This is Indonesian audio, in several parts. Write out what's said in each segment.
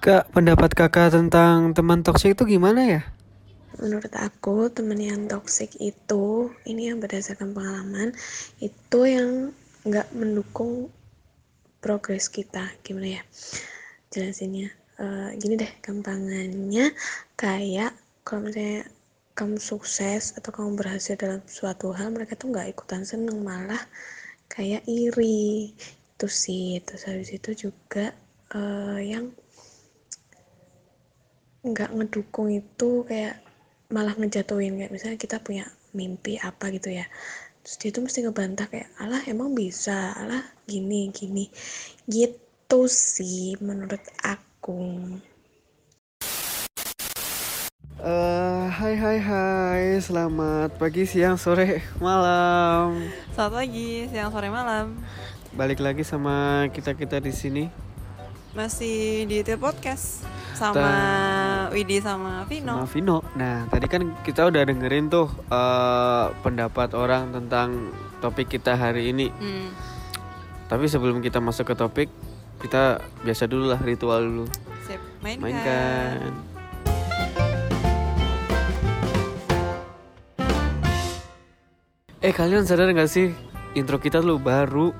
Kak, pendapat kakak tentang teman toksik itu gimana ya? Menurut aku, teman yang toksik itu, ini yang berdasarkan pengalaman, itu yang nggak mendukung progres kita. Gimana ya? Jelasinnya. Uh, gini deh, gampangannya kayak kalau misalnya kamu sukses atau kamu berhasil dalam suatu hal, mereka tuh nggak ikutan seneng, malah kayak iri. Itu sih. Terus habis itu juga uh, yang nggak ngedukung itu kayak malah ngejatuhin kayak misalnya kita punya mimpi apa gitu ya terus dia tuh mesti ngebantah kayak alah emang bisa alah gini gini gitu sih menurut aku Uh, hai hai hai, selamat pagi, siang, sore, malam. Selamat pagi, siang, sore, malam. Balik lagi sama kita kita di sini. Masih di Til Podcast sama Widi sama Vino. Sama Vino. Nah, tadi kan kita udah dengerin tuh uh, pendapat orang tentang topik kita hari ini. Hmm. Tapi sebelum kita masuk ke topik, kita biasa dulu lah ritual dulu. Sip, mainkan. mainkan. Eh kalian sadar gak sih intro kita tuh baru?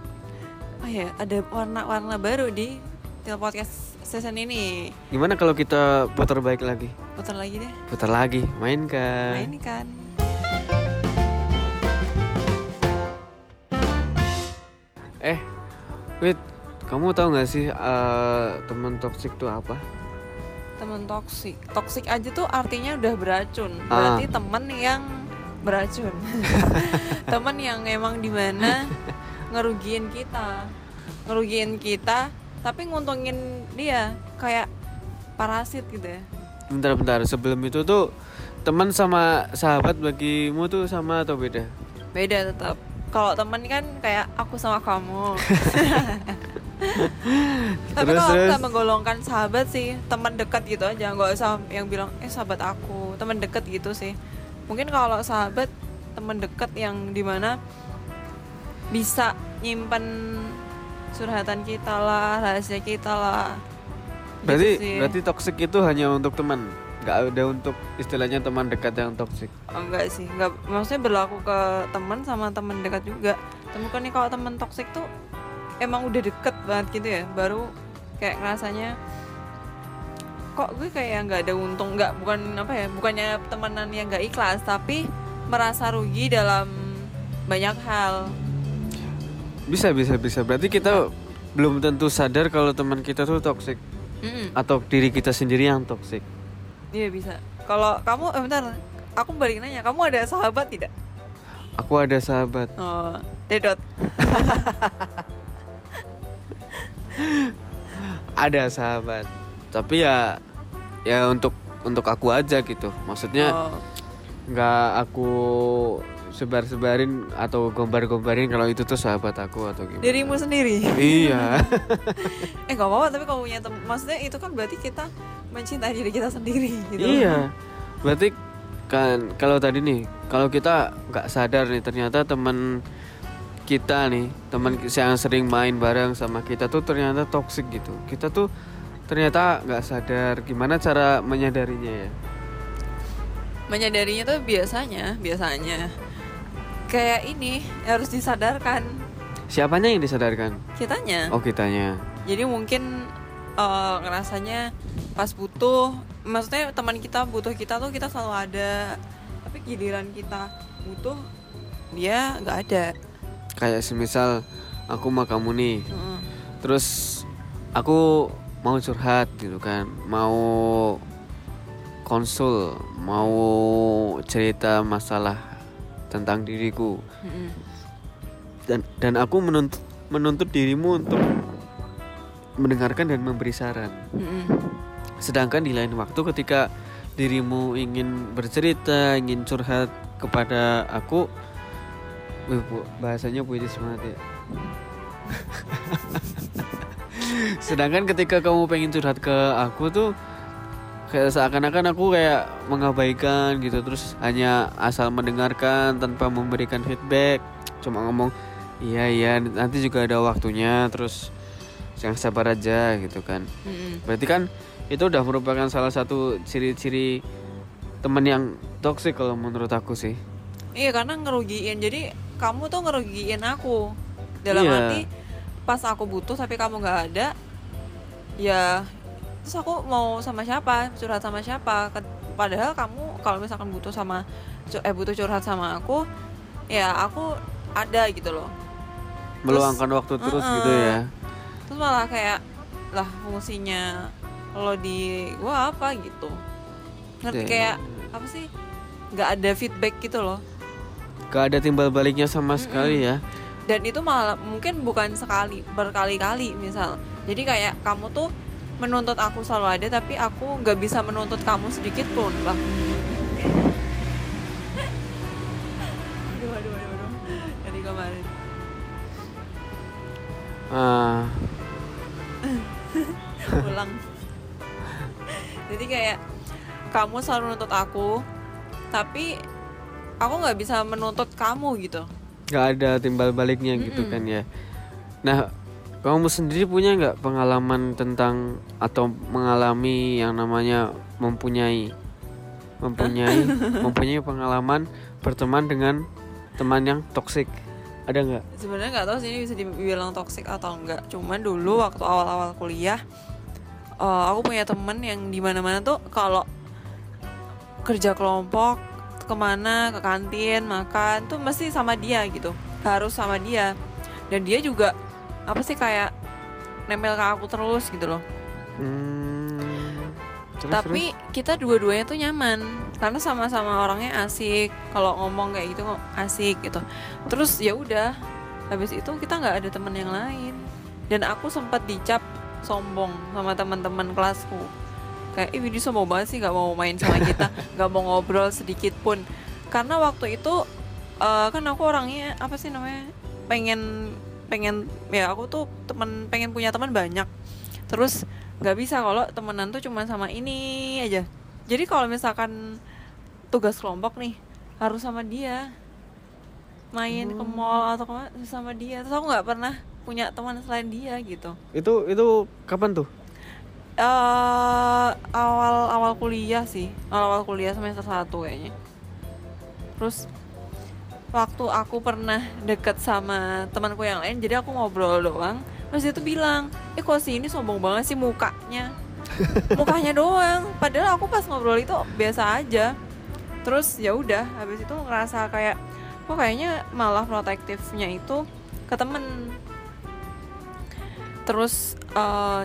Oh ya, ada warna-warna baru di Til Podcast season ini. Gimana kalau kita putar baik lagi? Putar lagi deh. Putar lagi, mainkan. Mainkan. Eh, wait, kamu tahu nggak sih uh, teman toksik itu apa? Teman toksik, toksik aja tuh artinya udah beracun. Ah. Berarti teman yang beracun. teman yang emang di mana ngerugiin kita, ngerugiin kita tapi nguntungin dia kayak parasit gitu ya. Bentar-bentar sebelum itu tuh teman sama sahabat bagimu tuh sama atau beda? Beda tetap. Kalau teman kan kayak aku sama kamu. Tapi kalau aku menggolongkan sahabat sih teman dekat gitu aja. Nggak usah yang bilang eh sahabat aku. Teman dekat gitu sih. Mungkin kalau sahabat teman dekat yang di mana bisa nyimpen curhatan kita lah rahasia kita lah. Berarti gitu berarti toksik itu hanya untuk teman? Nggak ada untuk istilahnya teman dekat yang toksik oh, enggak sih enggak. Maksudnya berlaku ke teman sama teman dekat juga. Temukan nih kalau teman toksik tuh emang udah deket banget gitu ya? Baru kayak rasanya kok gue kayak nggak ada untung? Nggak bukan apa ya? Bukannya temenan yang nggak ikhlas tapi merasa rugi dalam banyak hal bisa bisa bisa. Berarti kita belum tentu sadar kalau teman kita tuh toxic. Mm Atau diri kita sendiri yang toxic. Iya bisa. Kalau kamu eh, bentar, aku balik nanya, kamu ada sahabat tidak? Aku ada sahabat. Oh, dedot. ada sahabat. Tapi ya ya untuk untuk aku aja gitu. Maksudnya oh. nggak aku sebar-sebarin atau gombar-gombarin kalau itu tuh sahabat aku atau gimana? Dirimu sendiri? Iya. Eh gak apa-apa tapi kalau punya teman maksudnya itu kan berarti kita mencintai diri kita sendiri gitu. Iya. Berarti kan kalau tadi nih kalau kita nggak sadar nih ternyata teman kita nih teman yang sering main bareng sama kita tuh ternyata toxic gitu. Kita tuh ternyata nggak sadar. Gimana cara menyadarinya ya? Menyadarinya tuh biasanya biasanya kayak ini harus disadarkan. Siapanya yang disadarkan? Kitanya. Oh kitanya. Jadi mungkin uh, ngerasanya pas butuh maksudnya teman kita butuh kita tuh kita selalu ada tapi giliran kita butuh dia nggak ada. Kayak semisal aku mau kamu nih. Mm. terus aku mau curhat gitu kan mau konsul mau cerita masalah tentang diriku mm-hmm. dan dan aku menuntut menuntut dirimu untuk mendengarkan dan memberi saran mm-hmm. sedangkan di lain waktu ketika dirimu ingin bercerita ingin curhat kepada aku Wih, bu, bahasanya puitis banget ya sedangkan ketika kamu pengen curhat ke aku tuh kayak seakan-akan aku kayak mengabaikan gitu. Terus hanya asal mendengarkan tanpa memberikan feedback. Cuma ngomong iya iya nanti juga ada waktunya. Terus yang sabar aja gitu kan. Mm-mm. berarti kan itu udah merupakan salah satu ciri-ciri teman yang toksik kalau menurut aku sih. Iya karena ngerugiin. Jadi kamu tuh ngerugiin aku. Dalam Iya. arti pas aku butuh tapi kamu nggak ada ya terus aku mau sama siapa curhat sama siapa. Padahal kamu kalau misalkan butuh sama eh butuh curhat sama aku ya aku ada gitu loh. Meluangkan waktu terus Uh-uh. gitu ya. Terus malah kayak lah fungsinya lo di gua apa gitu. Ngerti Ya. kayak apa sih? Nggak ada feedback gitu loh. Gak ada timbal baliknya sama sekali ya. Dan itu malah mungkin bukan sekali berkali-kali misal. Jadi kayak kamu tuh menuntut aku selalu ada tapi aku nggak bisa menuntut kamu sedikit pun lah aduh aduh aduh aduh dari kemarin. Ah. Ulang jadi kayak kamu selalu menuntut aku tapi aku nggak bisa menuntut kamu gitu. Nggak ada timbal baliknya gitu Mm-mm. kan ya. Nah kamu sendiri punya nggak pengalaman tentang atau mengalami yang namanya mempunyai mempunyai mempunyai pengalaman berteman dengan teman yang toksik ada nggak? Sebenarnya nggak tahu sih ini bisa dibilang toksik atau enggak cuman dulu waktu awal-awal kuliah eh, aku punya temen yang di mana-mana tuh kalau kerja kelompok ke mana ke kantin makan tuh mesti sama dia gitu. Harus sama dia. Dan dia juga apa sih kayak nempel ke aku terus gitu loh. Hmm, terus, tapi kita dua-duanya tuh nyaman karena sama-sama orangnya asik kalau ngomong kayak gitu kok asik gitu. Terus ya udah habis itu kita nggak ada teman yang lain. Dan aku sempat dicap sombong sama teman-teman kelasku. Kayak ih Widi sombong banget sih nggak mau main sama kita nggak mau ngobrol sedikit pun. Karena waktu itu eh, kan aku orangnya apa sih namanya pengen pengen ya aku tuh temen pengen punya teman banyak. Terus nggak bisa kalau temenan tuh cuma sama ini aja. Jadi kalau misalkan tugas kelompok nih harus sama dia. Main ke mall atau ke mana sama dia. Terus aku nggak pernah punya teman selain dia gitu. Itu itu kapan tuh? Eh awal awal kuliah sih. Awal awal kuliah semester satu kayaknya. Terus waktu aku pernah deket sama temanku yang lain jadi aku ngobrol doang terus dia tuh bilang eh kok si ini sombong banget sih mukanya? Mukanya doang padahal aku pas ngobrol itu biasa aja. Terus ya udah habis itu ngerasa kayak kok kayaknya malah protektifnya itu ke temen. Terus eh,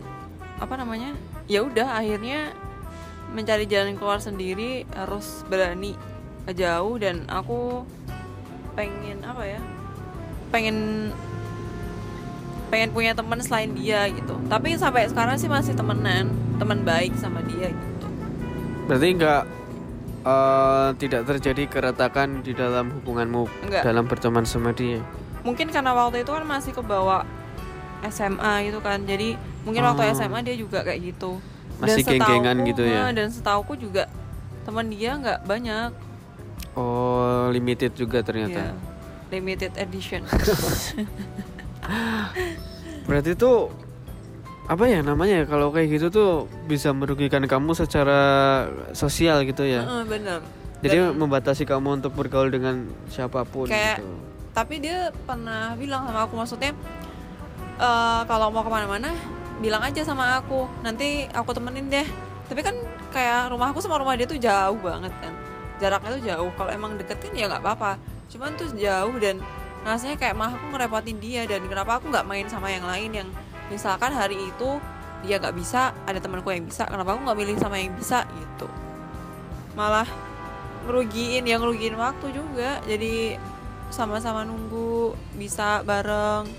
apa namanya ya udah akhirnya mencari jalan keluar sendiri harus berani jauh dan aku pengen apa ya pengen pengen punya teman selain dia gitu tapi sampai sekarang sih masih temenan teman baik sama dia gitu berarti nggak eh, tidak terjadi keretakan di dalam hubunganmu Nggak. dalam berteman sama dia mungkin karena waktu itu kan masih kebawa SMA gitu kan jadi mungkin waktu Oh. SMA dia juga kayak gitu Masih geng-gengan gitu ya? eh, dan setauku juga teman dia nggak banyak oh limited juga ternyata. Ya limited edition. Berarti tuh apa ya namanya ya kalau kayak gitu tuh bisa merugikan kamu secara sosial gitu ya. Heeh, bener Jadi Dan- membatasi kamu untuk bergaul dengan siapa pun Kayak- gitu. tapi dia pernah bilang sama aku maksudnya eh, kalau mau ke mana-mana bilang aja sama aku. Nanti aku temenin deh. Tapi kan kayak rumahku sama rumah dia tuh jauh banget kan jaraknya tuh jauh. Kalau emang deketin ya nggak apa-apa. Cuman tuh jauh dan rasanya kayak mah aku ngerepotin dia dan kenapa aku nggak main sama yang lain yang misalkan hari itu dia nggak bisa ada temanku yang bisa kenapa aku nggak milih sama yang bisa? Gitu. Malah ngerugiin yang ngerugiin waktu juga. Jadi sama-sama nunggu bisa bareng.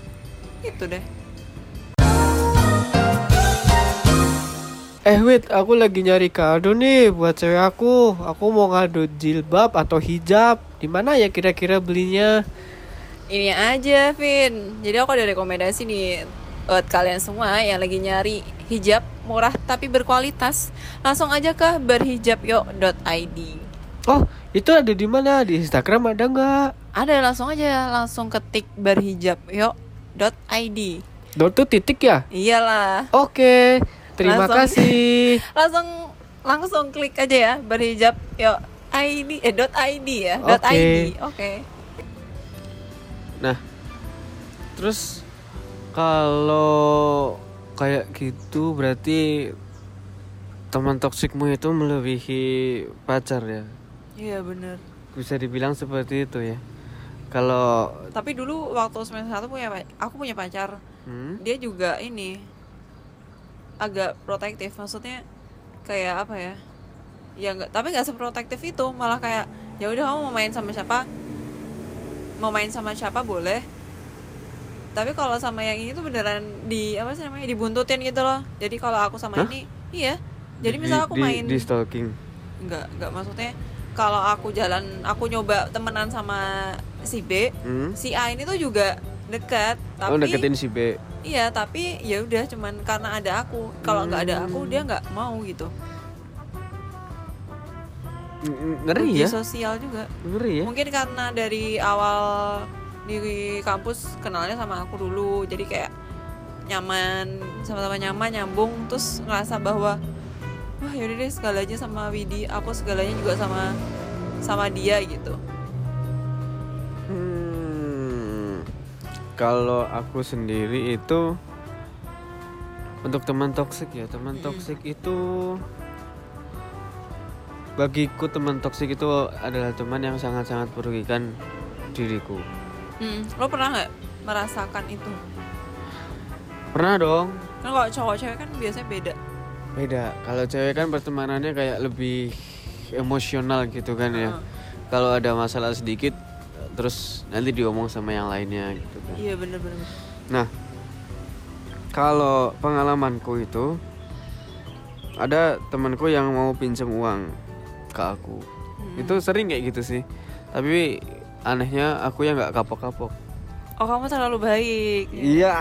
Gitu deh Eh wait, aku lagi nyari kado nih buat cewek aku. Aku mau ngadu jilbab atau hijab. Di mana ya kira-kira belinya? ini aja Vin jadi aku ada rekomendasi nih buat kalian semua yang lagi nyari hijab murah tapi berkualitas langsung aja ke berhijabyo.id Oh, itu ada di mana? Di Instagram ada nggak? ada langsung aja langsung ketik berhijabyo.id Dot tuh titik ya? Iyalah. Oke. Terima Langsung. kasih. Langsung langsung klik aja ya berhijab yuk ID eh dot ID ya dot Oke. ID oke Nah, terus kalau kayak gitu berarti teman toksikmu itu melebihi pacar ya? iya bener Bisa dibilang seperti itu ya. Kalau tapi dulu waktu semester satu punya aku punya pacar hmm, dia juga ini agak protektif. Maksudnya kayak apa ya? Ya nggak tapi nggak seprotektif itu. Malah kayak ya udah kamu mau main sama siapa? Mau main sama siapa boleh. Tapi kalau sama yang ini tuh beneran di apa sih namanya dibuntutin gitu loh. Jadi kalau aku sama Hah? ini iya. Jadi di- misal aku di, main di stalking. nggak nggak. Maksudnya kalau aku jalan aku nyoba temenan sama si B Hmm? si A ini tuh juga dekat tapi Oh, deketin si B. Iya, tapi ya udah cuman karena ada aku. Kalau nggak ada aku dia nggak mau gitu. Ng- Ngeri Uji ya? sosial juga. Ngeri ya? Mungkin karena dari awal di kampus kenalnya sama aku dulu, jadi kayak nyaman, sama-sama nyaman, nyambung, terus ngerasa bahwa wah yaudah deh segalanya sama Widi, aku segalanya juga sama sama dia gitu. Kalau aku sendiri itu untuk teman toksik ya teman Mm. toksik itu bagiku teman toksik itu adalah teman yang sangat-sangat merugikan diriku Hmm, lo pernah nggak merasakan itu? pernah dong Kan kalau cowok cewek kan biasanya beda. beda kalau cewek kan pertemanannya kayak lebih emosional gitu kan ya Heeh. kalau ada masalah sedikit terus nanti diomong sama yang lainnya gitu kan Iya bener-bener. Nah, kalau pengalamanku itu ada temanku yang mau pinjam uang ke aku. Hmm. Itu sering kayak gitu sih. Tapi anehnya aku yang nggak kapok-kapok. Oh kamu terlalu baik. Iya.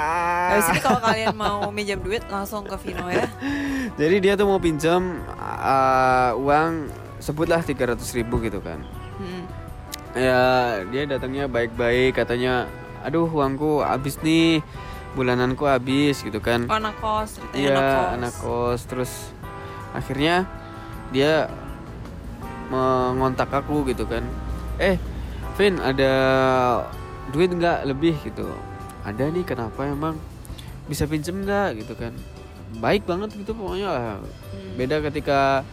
Habis ini kalau kalian mau minjam duit langsung ke Vino ya. Jadi dia tuh mau pinjam uh, uang sebutlah 300 ribu gitu kan. Hmm. Ya dia datangnya baik-baik katanya, aduh uangku habis nih, bulananku habis gitu kan. Oh, anak kos, Iya, anak kos. anak kos. Terus akhirnya dia mengontak aku gitu kan. Eh, Vin, ada duit nggak lebih gitu? Ada nih, kenapa emang? Bisa pinjem nggak gitu kan? Baik banget gitu pokoknya lah. Hmm. Beda ketika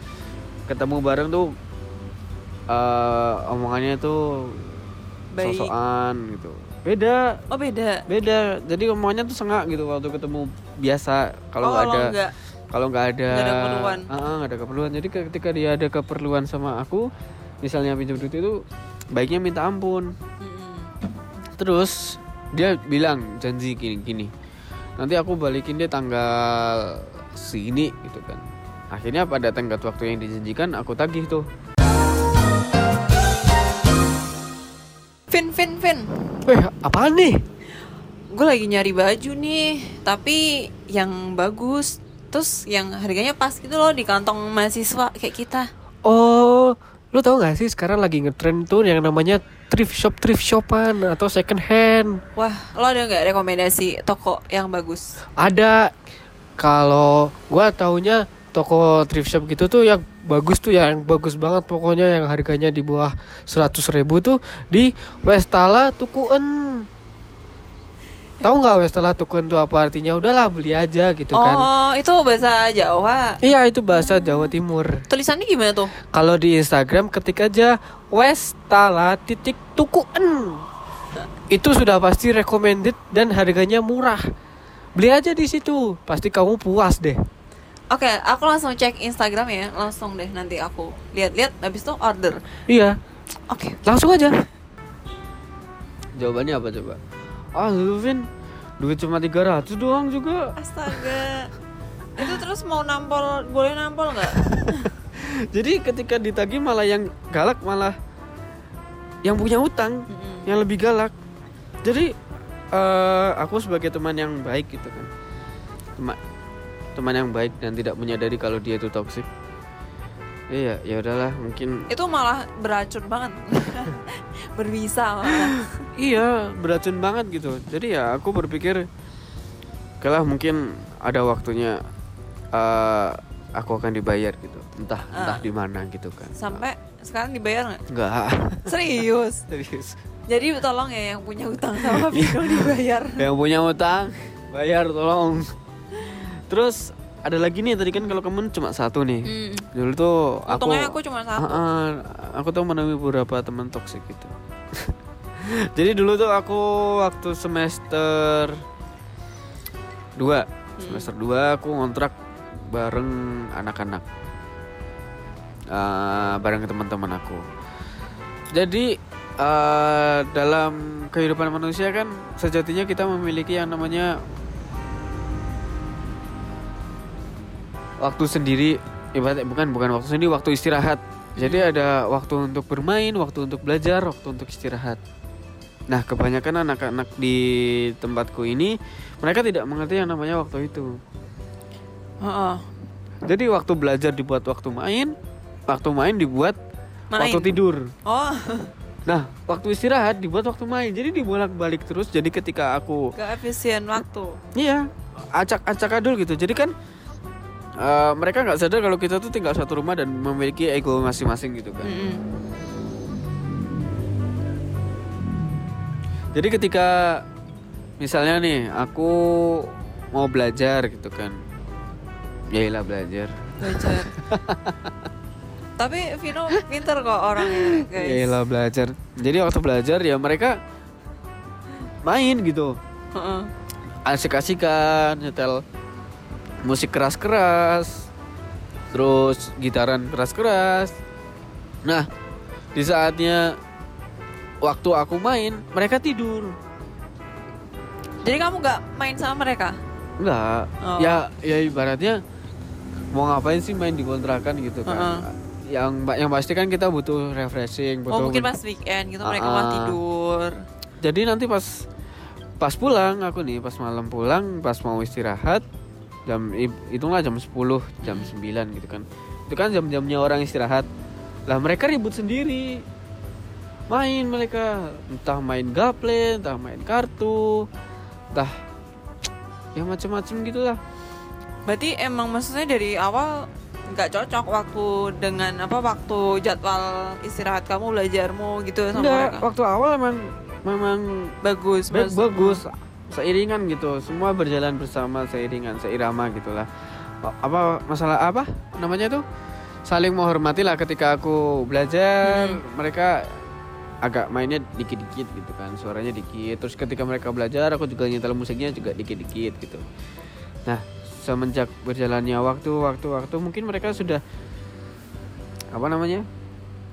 ketemu bareng tuh eh, omongannya tuh Baik. sosokan gitu. Beda, Oh beda. beda. Jadi omongannya tuh sengak gitu waktu ketemu biasa. Kalau oh, nggak ada kalau nggak ada Nggak ada keperluan. Ah, nggak ada keperluan jadi ketika dia ada keperluan sama aku misalnya pinjam duit itu baiknya minta ampun Mm-mm. terus dia bilang janji gini gini nanti aku balikin dia tanggal segini gitu kan akhirnya pada tenggat waktu yang dijanjikan aku tagih tuh Vin, Vin, Vin. Eh, apaan nih? Gue lagi nyari baju nih, tapi yang bagus. Terus yang harganya pas gitu loh di kantong mahasiswa kayak kita. Oh, lu tau gak sih sekarang lagi ngetren tuh yang namanya thrift shop thrift shopan atau second hand. Wah, lo ada nggak rekomendasi toko yang bagus? Ada kalau gua taunya toko thrift shop gitu tuh yang bagus tuh yang bagus banget pokoknya yang harganya di bawah 100 ribu tuh di Westala Tukuen. Tahu nggak Westala Tukuen tuh apa artinya? Udahlah beli aja gitu kan. Oh, itu bahasa Jawa. Iya itu bahasa Jawa Timur. Tulisannya gimana tuh? Kalau di Instagram ketik aja Westala titik Tukuen. Itu sudah pasti recommended dan harganya murah. Beli aja di situ, pasti kamu puas deh. Oke, aku langsung cek Instagram ya, langsung deh nanti aku lihat-lihat habis itu order. Iya, Oke. langsung aja. jawabannya apa coba ah lu Vin duit cuma 300 doang juga Astaga. itu terus mau nampol, boleh nampol nggak? jadi ketika ditagih malah yang galak malah yang punya utang Mm-mm. yang lebih galak jadi eh, aku sebagai teman yang baik gitu kan teman teman yang baik dan tidak menyadari kalau dia itu toksik iya ya udahlah mungkin Itu malah beracun banget. Berbisa malah. iya beracun banget gitu jadi ya aku berpikir oke lah mungkin ada waktunya eh, aku akan dibayar gitu entah entah Ah. di mana gitu kan Sampai sekarang dibayar nggak? enggak Serius. serius Jadi tolong ya yang punya utang sama Vino dibayar. yang punya utang bayar tolong terus ada lagi nih tadi kan kalau kamu cuma satu nih. Hmm. dulu tuh aku Untungnya aku cuma satu. Ah, ah, aku tuh menemui beberapa teman toksik gitu. Jadi dulu tuh aku waktu semester 2 semester 2 aku ngontrak bareng anak-anak. Ah, bareng teman-teman aku. Jadi eh, dalam kehidupan manusia kan sejatinya kita memiliki yang namanya waktu sendiri ibaratnya bukan bukan waktu sendiri waktu istirahat jadi ada waktu untuk bermain waktu untuk belajar waktu untuk istirahat nah kebanyakan anak-anak di tempatku ini mereka tidak mengerti yang namanya waktu itu Heeh. jadi waktu belajar dibuat waktu main waktu main dibuat Main. waktu tidur Oh, nah waktu istirahat dibuat waktu main jadi dibolak-balik terus jadi ketika aku gak efisien waktu. Iya, acak-acak adul gitu. Jadi kan eh, mereka nggak sadar kalau kita tuh tinggal satu rumah dan memiliki ego masing-masing gitu kan. Mm-mm. Jadi ketika misalnya nih aku mau belajar gitu kan, ya belajar. Belajar. Tapi Vino pinter kok orangnya, guys. Ya belajar. Jadi waktu belajar ya mereka main gitu, Heeh. asik-asikan, nyetel musik keras-keras, terus gitaran keras-keras. Nah, di saatnya waktu aku main, mereka tidur. Jadi kamu nggak main sama mereka? Enggak. Oh. Ya ya ibaratnya mau ngapain sih main di kontrakan gitu kan. Heeh. Yang yang pasti kan kita butuh refreshing, butuh Oh mungkin pas weekend gitu mereka Ah, malah ah. tidur. Jadi nanti pas pas pulang aku nih, pas malam pulang, pas mau istirahat jam hitunglah jam 10, jam 9 gitu kan. Itu kan jam-jamnya orang istirahat. Lah mereka ribut sendiri. Main mereka, entah main gaple, entah main kartu, entah ya macam-macam gitulah. Berarti emang maksudnya dari awal nggak cocok waktu dengan apa waktu jadwal istirahat kamu belajarmu gitu sama Enggak, mereka. waktu awal memang memang Bagus, bagus seiringan gitu. Semua berjalan bersama seiringan seirama gitulah. A- apa masalah apa namanya tuh saling menghormati lah ketika aku belajar. Mereka agak mainnya dikit-dikit gitu kan suaranya dikit. Terus ketika mereka belajar aku juga nyetel musiknya juga dikit-dikit gitu. Nah semenjak berjalannya waktu waktu waktu mungkin mereka sudah apa namanya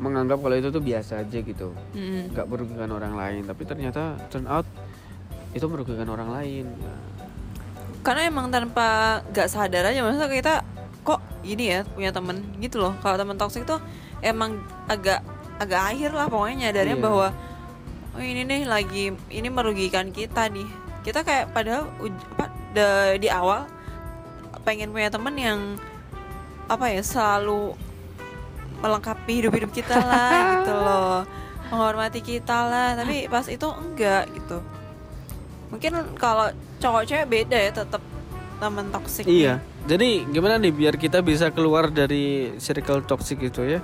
menganggap kalau itu tuh biasa aja gitu. Mm-mm. nggak merugikan orang lain tapi ternyata turn out itu merugikan orang lain Nah, Karena emang tanpa nggak sadar aja maksudnya kita kok ini ya punya temen gitu loh. Kalau temen toksik tuh emang agak agak akhir lah pokoknya nyadarnya Iya. bahwa oh ini nih lagi ini merugikan kita nih. Kita kayak padahal uj- apa da- di awal pengen punya temen yang apa ya selalu melengkapi hidup-hidup kita lah gitu loh menghormati kita lah tapi pas itu enggak gitu mungkin kalau cowok cewek beda ya tetap teman toksik iya. jadi gimana nih biar kita bisa keluar dari circle toxic itu ya?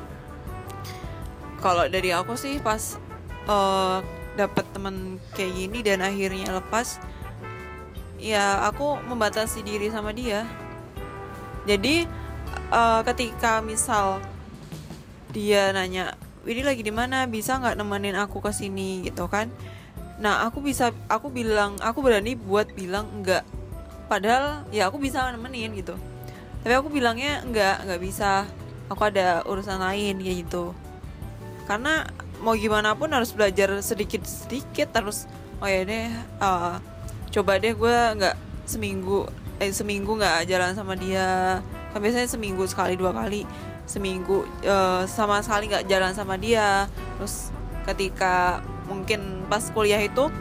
Kalau dari aku sih pas eh dapat teman kayak gini dan akhirnya lepas ya aku membatasi diri sama dia. Jadi eh, ketika misal dia nanya ini lagi di mana? Bisa nggak nemenin aku ke sini? gitu kan nah aku bisa aku bilang aku berani buat bilang enggak. Padahal ya aku bisa nemenin gitu. Tapi aku bilangnya enggak nggak bisa. Aku ada urusan lain kayak gitu. Karena mau gimana pun harus belajar sedikit sedikit terus oh ya deh eh, coba deh gue nggak seminggu eh seminggu nggak jalan sama dia. Kan biasanya seminggu sekali dua kali. Seminggu eh, sama sekali nggak jalan sama dia. Terus ketika mungkin pas kuliah itu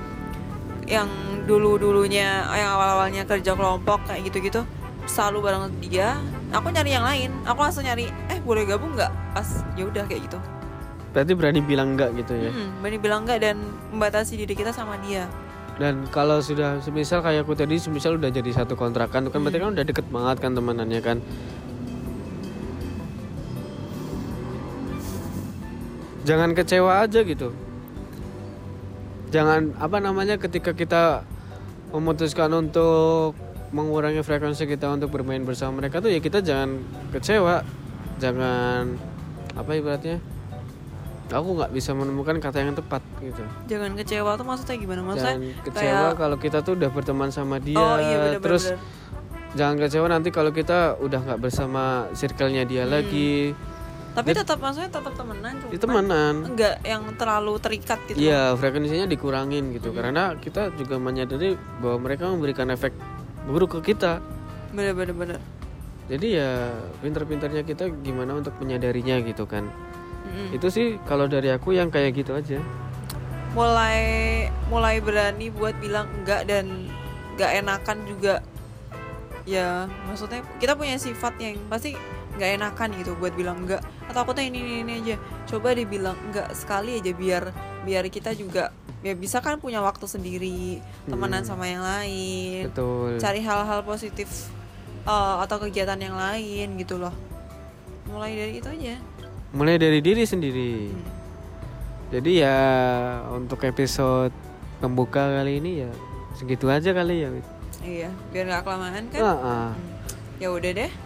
yang dulu dulunya yang awal awalnya kerja kelompok kayak gitu gitu selalu bareng dia. Aku nyari yang lain. Aku langsung nyari eh boleh gabung nggak? Pas ya udah kayak gitu. Berarti berani bilang enggak gitu ya? Hmm, berani bilang enggak dan membatasi diri kita sama dia. dan kalau sudah semisal kayak aku tadi semisal udah jadi satu kontrakan kan berarti kan udah deket banget kan temanannya kan? Jangan kecewa aja gitu jangan apa namanya ketika kita memutuskan untuk mengurangi frekuensi kita untuk bermain bersama mereka tuh ya kita jangan kecewa. Jangan apa ibaratnya aku nggak bisa menemukan kata yang tepat gitu. Jangan kecewa tuh maksudnya gimana? Maksudnya jangan kecewa kayak kalau kita tuh udah berteman sama dia oh iya bener, terus bener. jangan kecewa nanti kalau kita udah nggak bersama circle-nya dia lagi tapi tetap maksudnya tetap temenan cuma temenan. enggak yang terlalu terikat gitu Iya frekuensinya dikurangin gitu. Karena kita juga menyadari bahwa mereka memberikan efek buruk ke kita. Bener bener bener. Jadi ya pinter-pinternya kita gimana untuk menyadarinya gitu kan. Mm-mm. itu sih kalau dari aku yang kayak gitu aja. Mulai mulai berani buat bilang enggak dan enggak enakan juga. Ya maksudnya kita punya sifat yang pasti nggak enakan gitu buat bilang enggak atau aku tuh ini, ini ini aja. Coba dibilang enggak sekali aja biar biar kita juga ya bisa kan punya waktu sendiri temenan sama yang lain betul. cari hal-hal positif uh, atau kegiatan yang lain gitu loh. Mulai dari itu aja. Mulai dari diri sendiri. Jadi ya untuk episode pembuka kali ini ya segitu aja kali ya. Iya biar nggak kelamaan kan? Ah, ah. ya udah deh